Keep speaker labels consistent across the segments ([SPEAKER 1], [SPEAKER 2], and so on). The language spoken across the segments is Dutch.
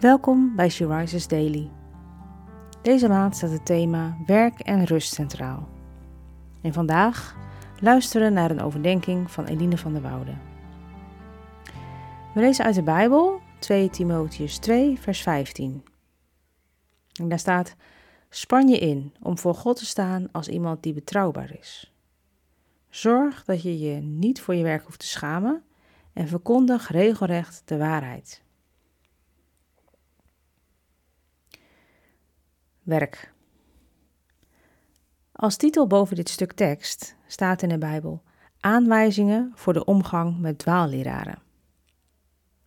[SPEAKER 1] Welkom bij She Rises Daily. Deze maand staat het thema werk en rust centraal. En vandaag luisteren naar een overdenking van Eline van der Woude. We lezen uit de Bijbel 2 Timotheus 2 vers 15. En daar staat: Span je in om voor God te staan als iemand die betrouwbaar is. Zorg dat je je niet voor je werk hoeft te schamen en verkondig regelrecht de waarheid. Werk. Als titel boven dit stuk tekst staat in de Bijbel aanwijzingen voor de omgang met dwaalleraren.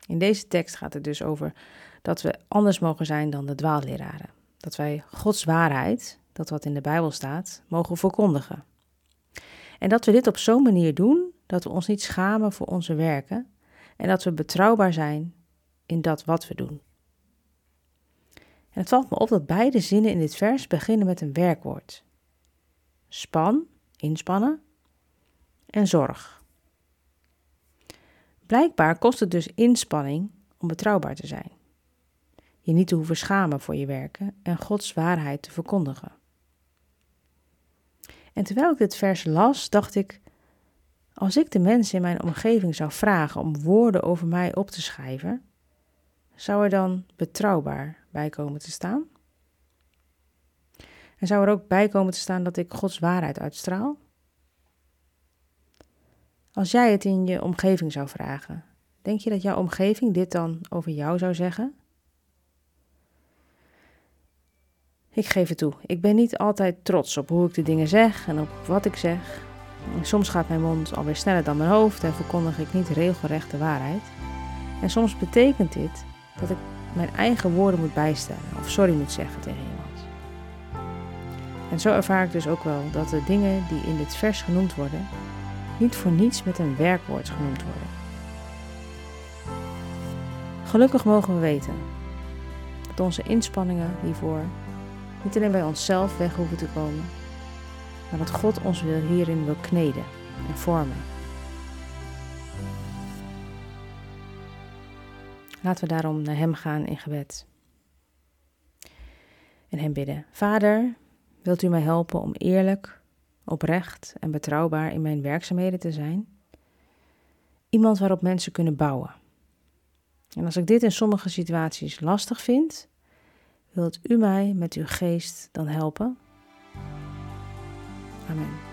[SPEAKER 1] In deze tekst gaat het dus over dat we anders mogen zijn dan de dwaalleraren. Dat wij Gods waarheid, dat wat in de Bijbel staat, mogen verkondigen. En dat we dit op zo'n manier doen dat we ons niet schamen voor onze werken en dat we betrouwbaar zijn in dat wat we doen. En het valt me op dat beide zinnen in dit vers beginnen met een werkwoord. Span, inspannen, en zorg. Blijkbaar kost het dus inspanning om betrouwbaar te zijn. Je niet te hoeven schamen voor je werken en Gods waarheid te verkondigen. En terwijl ik dit vers las, dacht ik: als ik de mensen in mijn omgeving zou vragen om woorden over mij op te schrijven, zou er dan betrouwbaar bij komen te staan? En zou er ook bij komen te staan dat ik Gods waarheid uitstraal? Als jij het in je omgeving zou vragen, denk je dat jouw omgeving dit dan over jou zou zeggen? Ik geef het toe, ik ben niet altijd trots op hoe ik de dingen zeg en op wat ik zeg. Soms gaat mijn mond alweer sneller dan mijn hoofd en verkondig ik niet regelrecht de waarheid. En soms betekent dit dat ik mijn eigen woorden moet bijstellen of sorry moet zeggen tegen iemand. En zo ervaar ik dus ook wel dat de dingen die in dit vers genoemd worden, niet voor niets met een werkwoord genoemd worden. Gelukkig mogen we weten dat onze inspanningen hiervoor niet alleen bij onszelf weg hoeven te komen, maar dat God ons hierin wil kneden en vormen. Laten we daarom naar Hem gaan in gebed. En Hem bidden. Vader, wilt u mij helpen om eerlijk, oprecht en betrouwbaar in mijn werkzaamheden te zijn? Iemand waarop mensen kunnen bouwen. En als ik dit in sommige situaties lastig vind, wilt u mij met uw geest dan helpen? Amen.